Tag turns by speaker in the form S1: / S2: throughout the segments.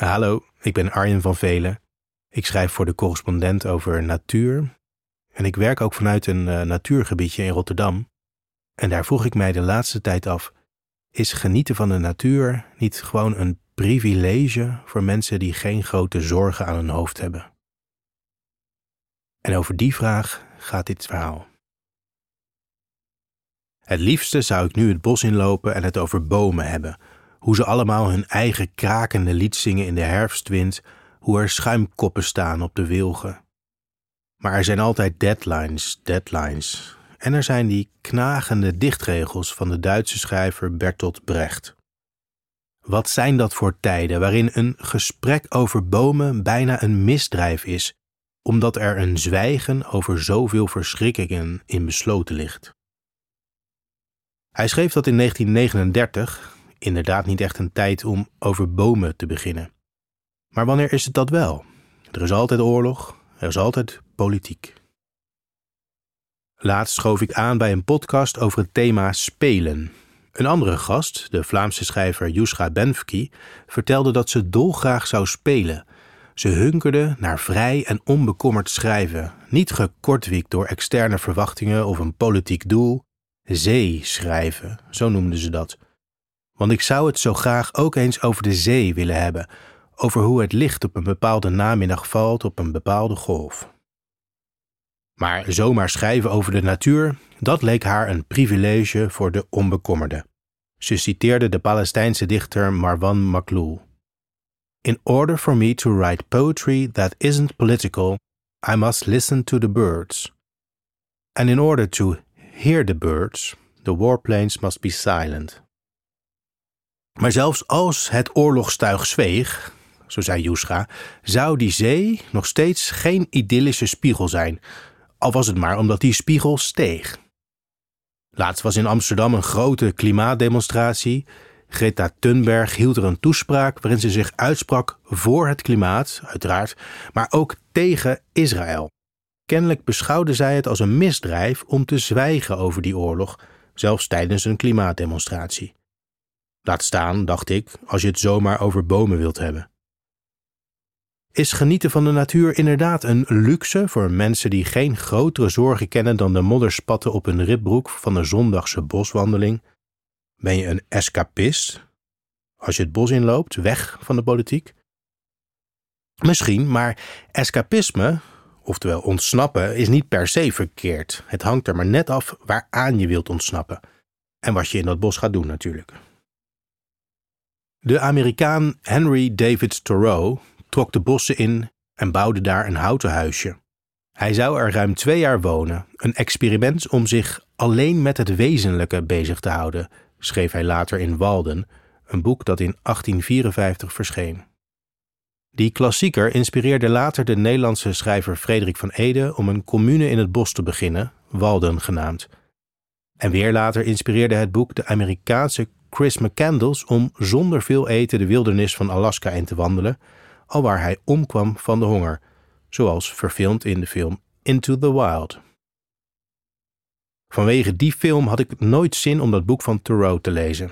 S1: Hallo, ik ben Arjen van Velen. Ik schrijf voor de correspondent over natuur. En ik werk ook vanuit een uh, natuurgebiedje in Rotterdam. En daar vroeg ik mij de laatste tijd af: is genieten van de natuur niet gewoon een privilege voor mensen die geen grote zorgen aan hun hoofd hebben? En over die vraag gaat dit verhaal. Het liefste zou ik nu het bos inlopen en het over bomen hebben. Hoe ze allemaal hun eigen krakende lied zingen in de herfstwind, hoe er schuimkoppen staan op de wilgen. Maar er zijn altijd deadlines, deadlines. En er zijn die knagende dichtregels van de Duitse schrijver Bertolt Brecht. Wat zijn dat voor tijden waarin een gesprek over bomen bijna een misdrijf is, omdat er een zwijgen over zoveel verschrikkingen in besloten ligt? Hij schreef dat in 1939, inderdaad niet echt een tijd om over bomen te beginnen. Maar wanneer is het dat wel? Er is altijd oorlog, er is altijd politiek. Laatst schoof ik aan bij een podcast over het thema spelen. Een andere gast, de Vlaamse schrijver Yuska Benfki, vertelde dat ze dolgraag zou spelen. Ze hunkerde naar vrij en onbekommerd schrijven, niet gekortwiekt door externe verwachtingen of een politiek doel. Zee schrijven, zo noemden ze dat. Want ik zou het zo graag ook eens over de zee willen hebben, over hoe het licht op een bepaalde namiddag valt op een bepaalde golf. Maar zomaar schrijven over de natuur, dat leek haar een privilege voor de onbekommerde. Ze citeerde de Palestijnse dichter Marwan Makhloul. In order for me to write poetry that isn't political, I must listen to the birds. And in order to hear the birds, the warplanes must be silent. Maar zelfs als het oorlogstuig zweeg, zo zei Yuska, zou die zee nog steeds geen idyllische spiegel zijn, al was het maar omdat die spiegel steeg. Laatst was in Amsterdam een grote klimaatdemonstratie. Greta Thunberg hield er een toespraak waarin ze zich uitsprak voor het klimaat, uiteraard, maar ook tegen Israël. Kennelijk beschouwde zij het als een misdrijf om te zwijgen over die oorlog, zelfs tijdens een klimaatdemonstratie. Laat staan, dacht ik, als je het zomaar over bomen wilt hebben. Is genieten van de natuur inderdaad een luxe voor mensen die geen grotere zorgen kennen dan de modderspatten op hun ribbroek van een zondagse boswandeling? Ben je een escapist als je het bos inloopt, weg van de politiek? Misschien, maar escapisme, oftewel ontsnappen, is niet per se verkeerd. Het hangt er maar net af waaraan je wilt ontsnappen. En wat je in dat bos gaat doen natuurlijk. De Amerikaan Henry David Thoreau trok de bossen in en bouwde daar een houten huisje. Hij zou er ruim twee jaar wonen, een experiment om zich alleen met het wezenlijke bezig te houden, schreef hij later in Walden, een boek dat in 1854 verscheen. Die klassieker inspireerde later de Nederlandse schrijver Frederik van Ede om een commune in het bos te beginnen, Walden genaamd. En weer later inspireerde het boek de Amerikaanse Chris McCandless om zonder veel eten de wildernis van Alaska in te wandelen alwaar hij omkwam van de honger, zoals verfilmd in de film Into the Wild. Vanwege die film had ik nooit zin om dat boek van Thoreau te lezen.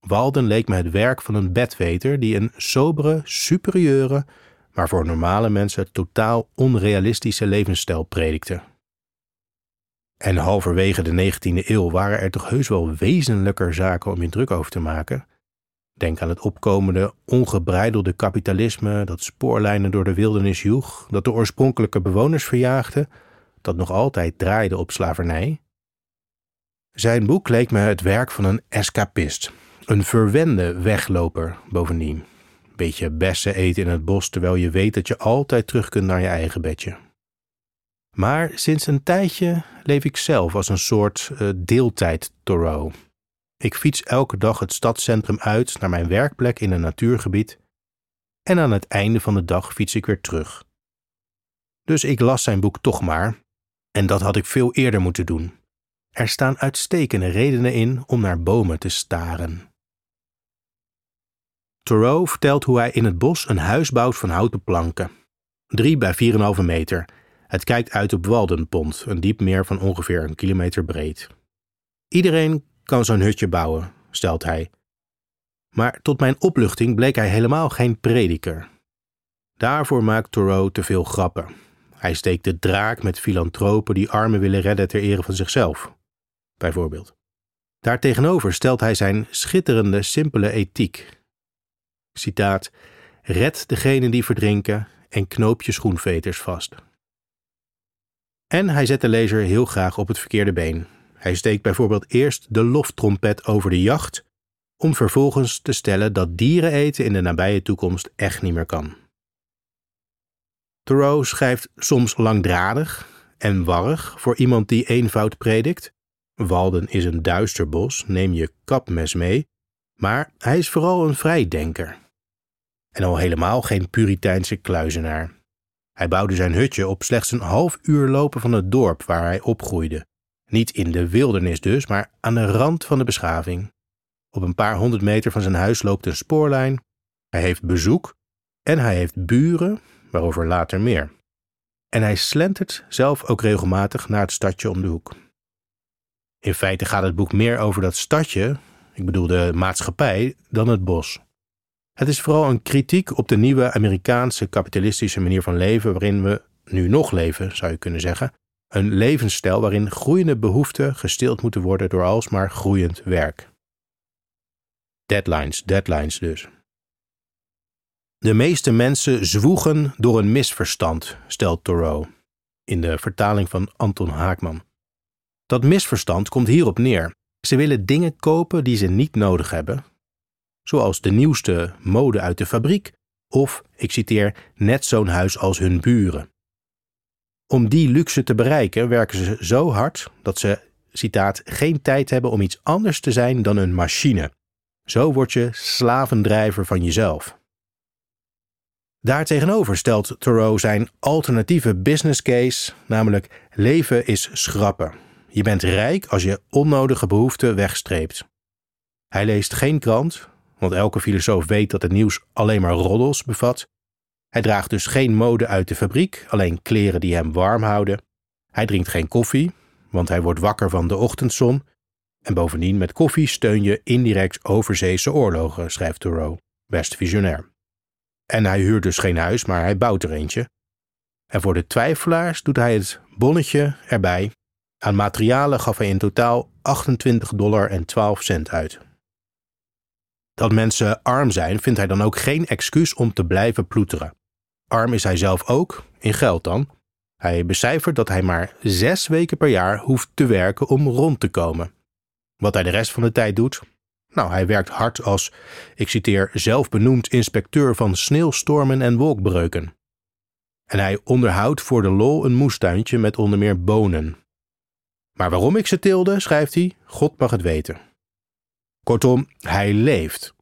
S1: Walden leek me het werk van een bedweter die een sobere, superieure, maar voor normale mensen totaal onrealistische levensstijl predikte. En halverwege de 19e eeuw waren er toch heus wel wezenlijker zaken om je druk over te maken, Denk aan het opkomende, ongebreidelde kapitalisme dat spoorlijnen door de wildernis joeg, dat de oorspronkelijke bewoners verjaagde, dat nog altijd draaide op slavernij. Zijn boek leek me het werk van een escapist, een verwende wegloper bovendien. Beetje bessen eten in het bos terwijl je weet dat je altijd terug kunt naar je eigen bedje. Maar sinds een tijdje leef ik zelf als een soort uh, deeltijd Thoreau. Ik fiets elke dag het stadscentrum uit naar mijn werkplek in een natuurgebied en aan het einde van de dag fiets ik weer terug. Dus ik las zijn boek toch maar, en dat had ik veel eerder moeten doen. Er staan uitstekende redenen in om naar bomen te staren. Thoreau vertelt hoe hij in het bos een huis bouwt van houten planken. 3 bij 4,5 meter. Het kijkt uit op Waldenpont, een diep meer van ongeveer een kilometer breed. Iedereen kan zo'n hutje bouwen, stelt hij. Maar tot mijn opluchting bleek hij helemaal geen prediker. Daarvoor maakt Thoreau te veel grappen. Hij steekt de draak met filantropen die armen willen redden ter ere van zichzelf, bijvoorbeeld. Daartegenover stelt hij zijn schitterende, simpele ethiek. Citaat: Red degenen die verdrinken en knoop je schoenveters vast. En hij zet de lezer heel graag op het verkeerde been. Hij steekt bijvoorbeeld eerst de loftrompet over de jacht, om vervolgens te stellen dat dieren eten in de nabije toekomst echt niet meer kan. Thoreau schrijft soms langdradig en warrig voor iemand die eenvoud predikt. Walden is een duister bos, neem je kapmes mee, maar hij is vooral een vrijdenker. En al helemaal geen Puriteinse kluizenaar. Hij bouwde zijn hutje op slechts een half uur lopen van het dorp waar hij opgroeide. Niet in de wildernis dus, maar aan de rand van de beschaving. Op een paar honderd meter van zijn huis loopt een spoorlijn. Hij heeft bezoek en hij heeft buren, waarover later meer. En hij slentert zelf ook regelmatig naar het stadje om de hoek. In feite gaat het boek meer over dat stadje, ik bedoel de maatschappij, dan het bos. Het is vooral een kritiek op de nieuwe Amerikaanse kapitalistische manier van leven waarin we nu nog leven, zou je kunnen zeggen. Een levensstijl waarin groeiende behoeften gestild moeten worden door alsmaar groeiend werk. Deadlines, deadlines dus. De meeste mensen zwoegen door een misverstand, stelt Thoreau, in de vertaling van Anton Haakman. Dat misverstand komt hierop neer. Ze willen dingen kopen die ze niet nodig hebben, zoals de nieuwste mode uit de fabriek of, ik citeer, net zo'n huis als hun buren. Om die luxe te bereiken werken ze zo hard dat ze, citaat, geen tijd hebben om iets anders te zijn dan een machine. Zo word je slavendrijver van jezelf. Daartegenover stelt Thoreau zijn alternatieve business case, namelijk leven is schrappen. Je bent rijk als je onnodige behoeften wegstreept. Hij leest geen krant, want elke filosoof weet dat het nieuws alleen maar roddels bevat. Hij draagt dus geen mode uit de fabriek, alleen kleren die hem warm houden. Hij drinkt geen koffie, want hij wordt wakker van de ochtendzon. En bovendien met koffie steun je indirect overzeese oorlogen, schrijft Thoreau, best visionair. En hij huurt dus geen huis, maar hij bouwt er eentje. En voor de twijfelaars doet hij het bonnetje erbij. Aan materialen gaf hij in totaal 28 dollar en 12 cent uit. Dat mensen arm zijn, vindt hij dan ook geen excuus om te blijven ploeteren. Arm is hij zelf ook, in geld dan. Hij becijfert dat hij maar zes weken per jaar hoeft te werken om rond te komen. Wat hij de rest van de tijd doet? Nou, hij werkt hard als, ik citeer, zelfbenoemd inspecteur van sneeuwstormen en wolkbreuken. En hij onderhoudt voor de lol een moestuintje met onder meer bonen. Maar waarom ik ze tilde, schrijft hij, God mag het weten. Kortom, hij leeft.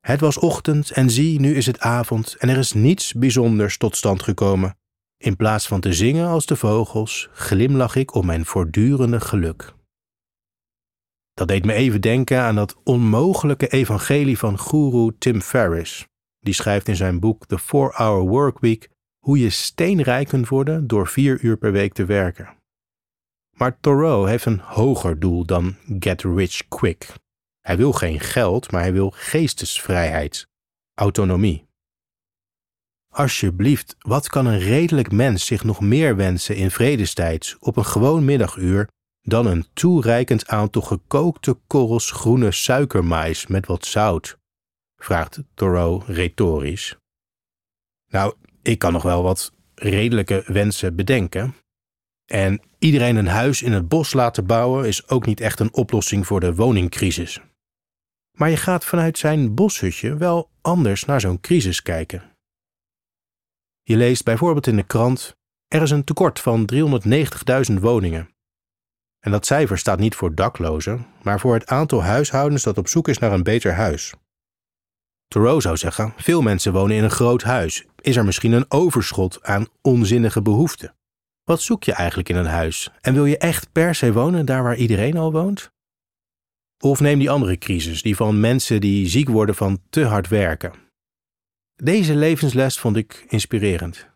S1: Het was ochtend en zie, nu is het avond en er is niets bijzonders tot stand gekomen. In plaats van te zingen als de vogels, glimlach ik om mijn voortdurende geluk. Dat deed me even denken aan dat onmogelijke evangelie van guru Tim Ferriss. Die schrijft in zijn boek The 4-Hour Workweek hoe je steenrijk kunt worden door vier uur per week te werken. Maar Thoreau heeft een hoger doel dan get rich quick. Hij wil geen geld, maar hij wil geestesvrijheid, autonomie. Alsjeblieft, wat kan een redelijk mens zich nog meer wensen in vredestijd op een gewoon middaguur dan een toereikend aantal gekookte korrels groene suikermais met wat zout? vraagt Thoreau retorisch. Nou, ik kan nog wel wat redelijke wensen bedenken. En iedereen een huis in het bos laten bouwen is ook niet echt een oplossing voor de woningcrisis. Maar je gaat vanuit zijn boshutje wel anders naar zo'n crisis kijken. Je leest bijvoorbeeld in de krant: er is een tekort van 390.000 woningen. En dat cijfer staat niet voor daklozen, maar voor het aantal huishoudens dat op zoek is naar een beter huis. Thoreau zou zeggen: veel mensen wonen in een groot huis. Is er misschien een overschot aan onzinnige behoeften? Wat zoek je eigenlijk in een huis? En wil je echt per se wonen daar waar iedereen al woont? Of neem die andere crisis, die van mensen die ziek worden van te hard werken. Deze levensles vond ik inspirerend.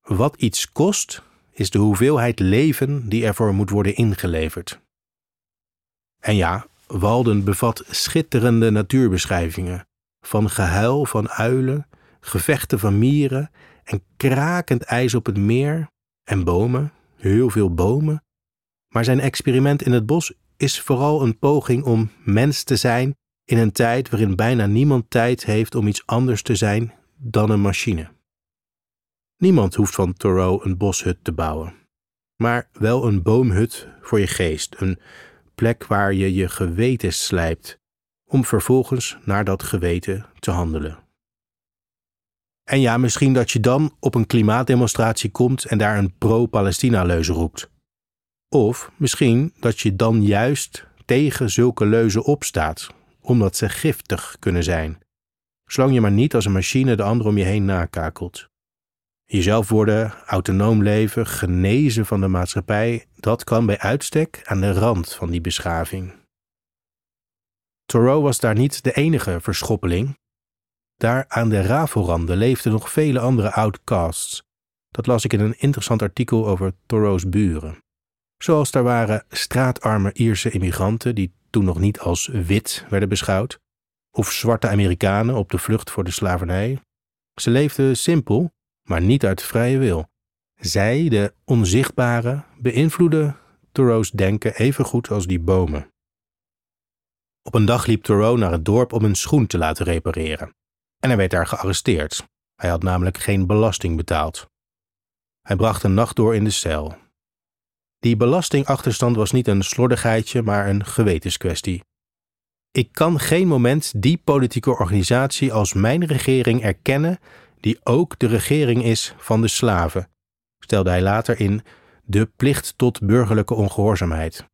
S1: Wat iets kost, is de hoeveelheid leven die ervoor moet worden ingeleverd. En ja, Walden bevat schitterende natuurbeschrijvingen van gehuil van uilen, gevechten van mieren en krakend ijs op het meer en bomen, heel veel bomen. Maar zijn experiment in het bos is vooral een poging om mens te zijn in een tijd waarin bijna niemand tijd heeft om iets anders te zijn dan een machine. Niemand hoeft van Thoreau een boshut te bouwen, maar wel een boomhut voor je geest, een plek waar je je geweten slijpt, om vervolgens naar dat geweten te handelen. En ja, misschien dat je dan op een klimaatdemonstratie komt en daar een pro-Palestina-leuze roept. Of misschien dat je dan juist tegen zulke leuzen opstaat, omdat ze giftig kunnen zijn. Zolang je maar niet als een machine de ander om je heen nakakelt. Jezelf worden, autonoom leven, genezen van de maatschappij, dat kan bij uitstek aan de rand van die beschaving. Thoreau was daar niet de enige verschoppeling. Daar aan de rafelranden leefden nog vele andere outcasts. Dat las ik in een interessant artikel over Thoreau's buren. Zoals daar waren straatarme Ierse immigranten die toen nog niet als wit werden beschouwd, of zwarte Amerikanen op de vlucht voor de slavernij. Ze leefden simpel, maar niet uit vrije wil. Zij, de onzichtbare, beïnvloeden Thoreau's denken even goed als die bomen. Op een dag liep Thoreau naar het dorp om een schoen te laten repareren. En hij werd daar gearresteerd. Hij had namelijk geen belasting betaald. Hij bracht een nacht door in de cel. Die belastingachterstand was niet een slordigheidje, maar een gewetenskwestie. Ik kan geen moment die politieke organisatie als mijn regering erkennen, die ook de regering is van de slaven, stelde hij later in De plicht tot burgerlijke ongehoorzaamheid.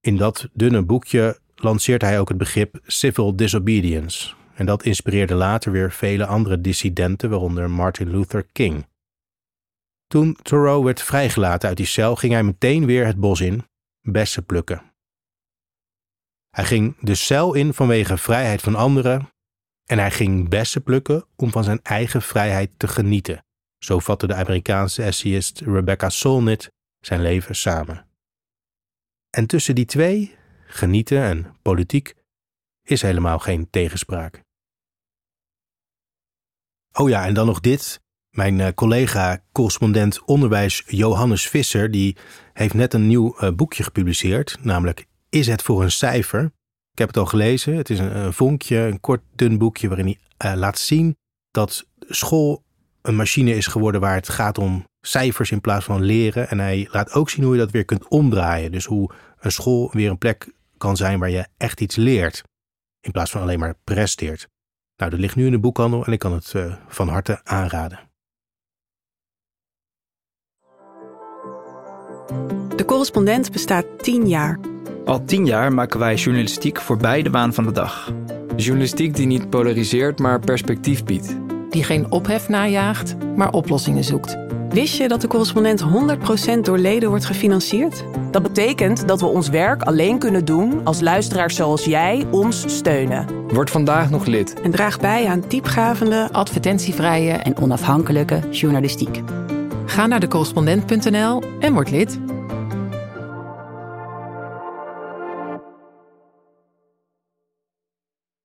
S1: In dat dunne boekje lanceert hij ook het begrip civil disobedience. En dat inspireerde later weer vele andere dissidenten, waaronder Martin Luther King. Toen Thoreau werd vrijgelaten uit die cel, ging hij meteen weer het bos in, bessen plukken. Hij ging de cel in vanwege vrijheid van anderen en hij ging bessen plukken om van zijn eigen vrijheid te genieten. Zo vatte de Amerikaanse essayist Rebecca Solnit zijn leven samen. En tussen die twee genieten en politiek is helemaal geen tegenspraak. Oh ja, en dan nog dit. Mijn eh, collega, correspondent onderwijs Johannes Visser, die heeft net een nieuw eh, boekje gepubliceerd, namelijk Is het voor een cijfer? Ik heb het al gelezen. Het is een, vonkje, een kort dun boekje waarin hij uh, laat zien dat school een machine is geworden waar het gaat om cijfers in plaats van leren. En hij laat ook zien hoe je dat weer kunt omdraaien. Dus hoe een school weer een plek kan zijn waar je echt iets leert, in plaats van alleen maar presteert. Nou, dat ligt nu in de boekhandel en ik kan het van harte aanraden.
S2: De correspondent bestaat tien jaar.
S3: Al tien jaar maken wij journalistiek voorbij de waan van de dag.
S4: Journalistiek die niet polariseert, maar perspectief biedt.
S5: Die geen ophef najaagt, maar oplossingen zoekt.
S2: Wist je dat de correspondent 100% door leden wordt gefinancierd?
S6: Dat betekent dat we ons werk alleen kunnen doen als luisteraars zoals jij ons steunen.
S4: Word vandaag nog lid.
S2: En draag bij aan diepgavende,
S5: advertentievrije
S7: en onafhankelijke journalistiek.
S5: Ga naar decorrespondent.nl en word lid.